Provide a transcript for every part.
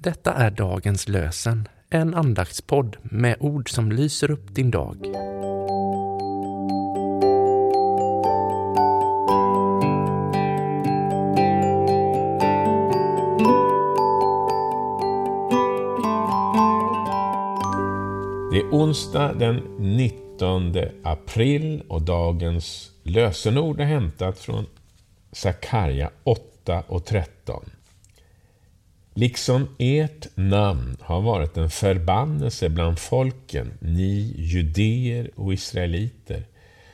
Detta är dagens lösen, en andaktspodd med ord som lyser upp din dag. Det är onsdag den 19 april och dagens lösenord är hämtat från Sakarja 8 och 13. Liksom ert namn har varit en förbannelse bland folken, ni judéer och israeliter,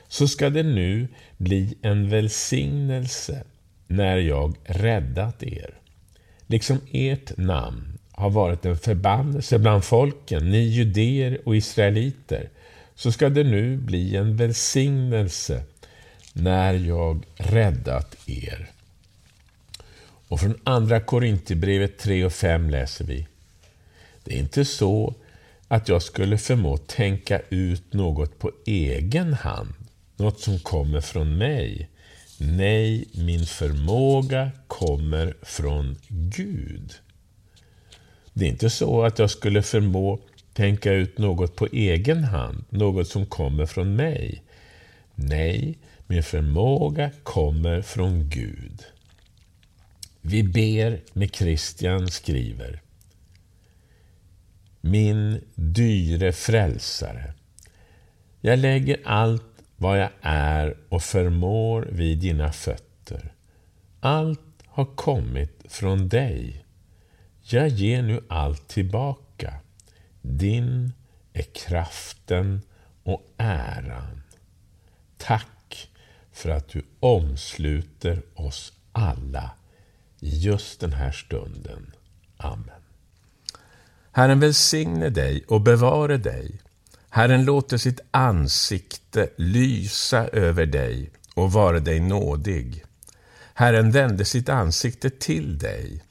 så ska det nu bli en välsignelse när jag räddat er. Liksom ert namn har varit en förbannelse bland folken, ni judéer och israeliter, så ska det nu bli en välsignelse när jag räddat er. Och från andra Korinthierbrevet 3 och 5 läser vi. Det är inte så att jag skulle förmå tänka ut något på egen hand, något som kommer från mig. Nej, min förmåga kommer från Gud. Det är inte så att jag skulle förmå tänka ut något på egen hand, något som kommer från mig. Nej, min förmåga kommer från Gud. Vi ber med Kristian skriver. Min dyre frälsare. Jag lägger allt vad jag är och förmår vid dina fötter. Allt har kommit från dig. Jag ger nu allt tillbaka. Din är kraften och äran. Tack för att du omsluter oss alla just den här stunden. Amen. Herren välsigne dig och bevare dig. Herren låter sitt ansikte lysa över dig och vare dig nådig. Herren vände sitt ansikte till dig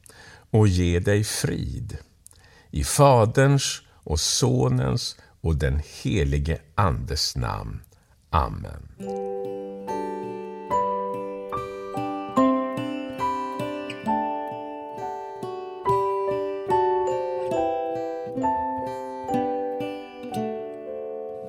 och ge dig frid. I Faderns och Sonens och den helige Andes namn. Amen.